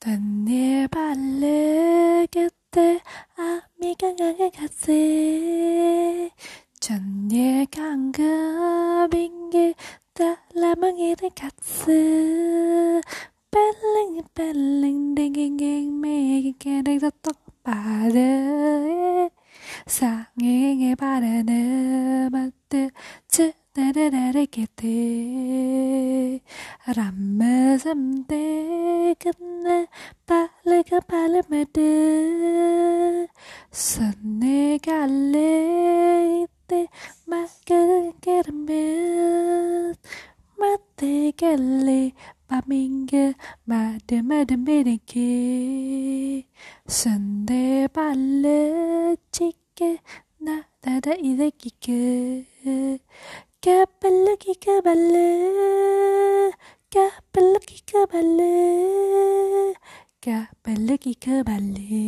딴일 바르겠대? 아미가 강한 가세 전일 강급인 달라망이를 가스 벨링 벨링 댕갱갱 매기게 내서 똑바르. 상행에 바르는 맛들 츠 Tadadarekete Ramazamte Kena Pale kapale mede Sene kale Te Makan kermet Mate kale Paminge Made made meneke Sende pale Chike Na dada ide kike కబల్లే क्या पल की कबल्ले क्या पल की कबल्ले